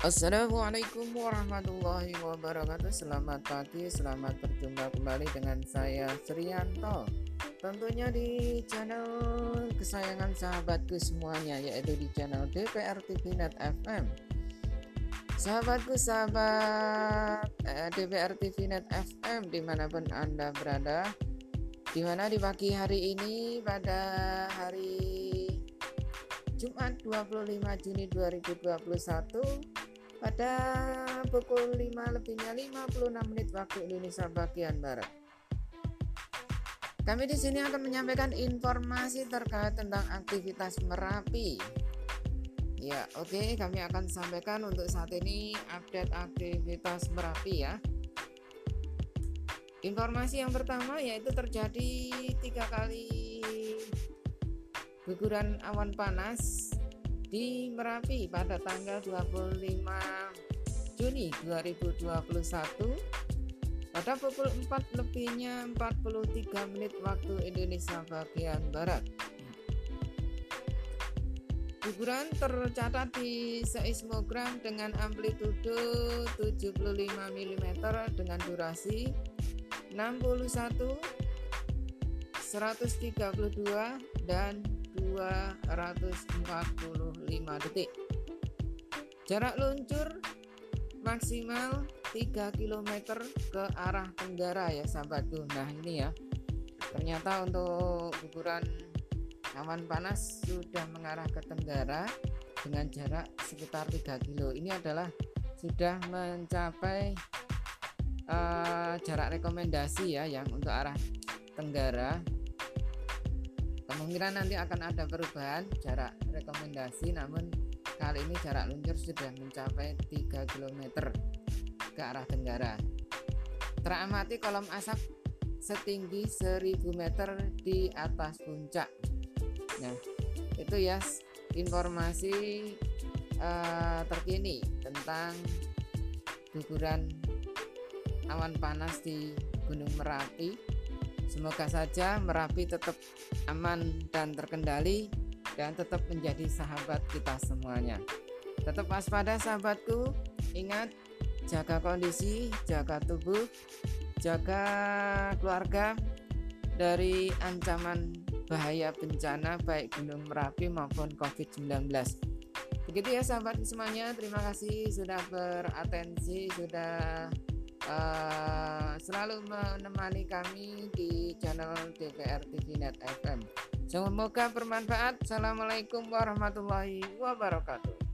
Assalamualaikum warahmatullahi wabarakatuh. Selamat pagi, selamat berjumpa kembali dengan saya Srianto. Tentunya di channel kesayangan sahabatku semuanya Yaitu di channel DPR TV Net FM Sahabatku sahabat eh, DPR TV Net FM Di mana pun anda berada Di mana di pagi hari ini pada hari Jumat 25 Juni 2021 pada pukul 5 lebihnya 56 menit waktu Indonesia bagian Barat. Kami di sini akan menyampaikan informasi terkait tentang aktivitas Merapi. Ya, oke, okay, kami akan sampaikan untuk saat ini update aktivitas Merapi ya. Informasi yang pertama yaitu terjadi tiga kali guguran awan panas di Merapi pada tanggal 25 Juni 2021 pada pukul 4 lebihnya 43 menit waktu Indonesia bagian Barat. Guguran tercatat di seismogram dengan amplitudo 75 mm dengan durasi 61 132 dan 245 detik. Jarak luncur maksimal 3 km ke arah tenggara ya sahabatku. Nah, ini ya. Ternyata untuk guguran awan panas sudah mengarah ke tenggara dengan jarak sekitar 3 kilo. Ini adalah sudah mencapai uh, jarak rekomendasi ya yang untuk arah tenggara kemungkinan nanti akan ada perubahan jarak rekomendasi namun kali ini jarak luncur sudah mencapai 3 km ke arah tenggara. Teramati kolom asap setinggi 1000 meter di atas puncak. Nah itu ya informasi uh, terkini tentang guguran awan panas di Gunung Merapi Semoga saja Merapi tetap aman dan terkendali dan tetap menjadi sahabat kita semuanya. Tetap waspada sahabatku, ingat jaga kondisi, jaga tubuh, jaga keluarga dari ancaman bahaya bencana baik Gunung Merapi maupun COVID-19. Begitu ya sahabat semuanya, terima kasih sudah beratensi, sudah Eh, selalu menemani kami di channel DPR TV Net FM. Semoga bermanfaat. Assalamualaikum warahmatullahi wabarakatuh.